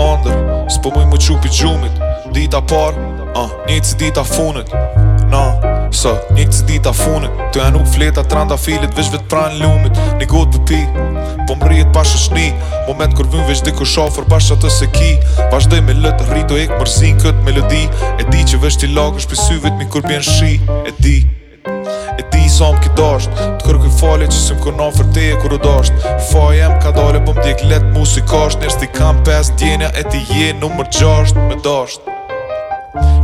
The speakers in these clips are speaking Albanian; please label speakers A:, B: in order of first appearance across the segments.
A: ondër S'po muj më qupi gjumit Dita par, uh, një cë dita funet Na, së, një cë dita funet Të janë u fleta të randa filit Vesh vetë pranë lumit Një gotë pëpi Po më rrjet pashë shni Moment kur vim vesh diko shofër Pashë atë se ki Vashdoj me lëtë rrito e këmërzin këtë melodi E di që vesh t'i lakë është pësyvit mi kur bjen shi E di sëm ki dasht Të kërku i fali që si më kërnon fër teje kër u dasht Faj ka dole po më dik let mu si kasht Njerës ti kam pes djenja e ti je nëmër gjasht me dasht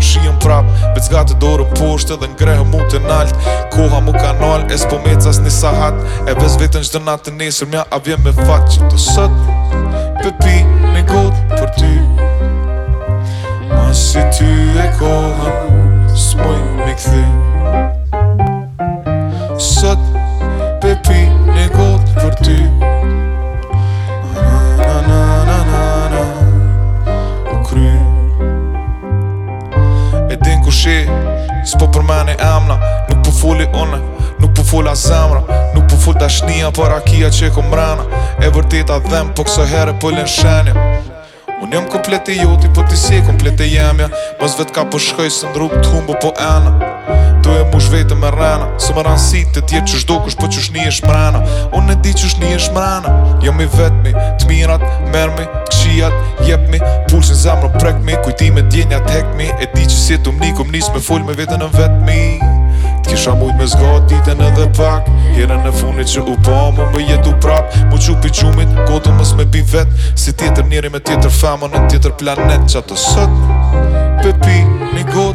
A: Shihëm prap, pe cga të dorëm poshtë Dhe ngrehë mu të nalt, koha mu ka nal Es po me cas një sahat, e bez vetën që dë natë nesër Mja a vje me fat që të sët, pëpi pepi një gotë për ty S'po përmene emna Nuk po fulli une Nuk po fulla zemra Nuk po full tashnia Por akia që e ku mrena E vërteta dhem Po këso herë po lën shenja Unë jëm komplet e joti Po ti si komplet e jemja Mës vet ka po shkoj Së në rrug të humbo po ena Së më rasit të tjetë që shdo kush për po që shni e shmrana Unë e di që shni e shmrana Jam jo mi vetëmi, të mirat, mermi, këshijat, jepmi Pulsin zemrën prekmi, kujtime djenja të E di që si të mniku, këm me full me vetën në vetmi Të kisha mujt me zgot, ditën edhe pak Jere në funit që u po, më më jet u prap Mu qup i qumit, kodën mës me pi vet Si tjetër njeri me tjetër famën, në tjetër planet Qa të sët, pepi, një go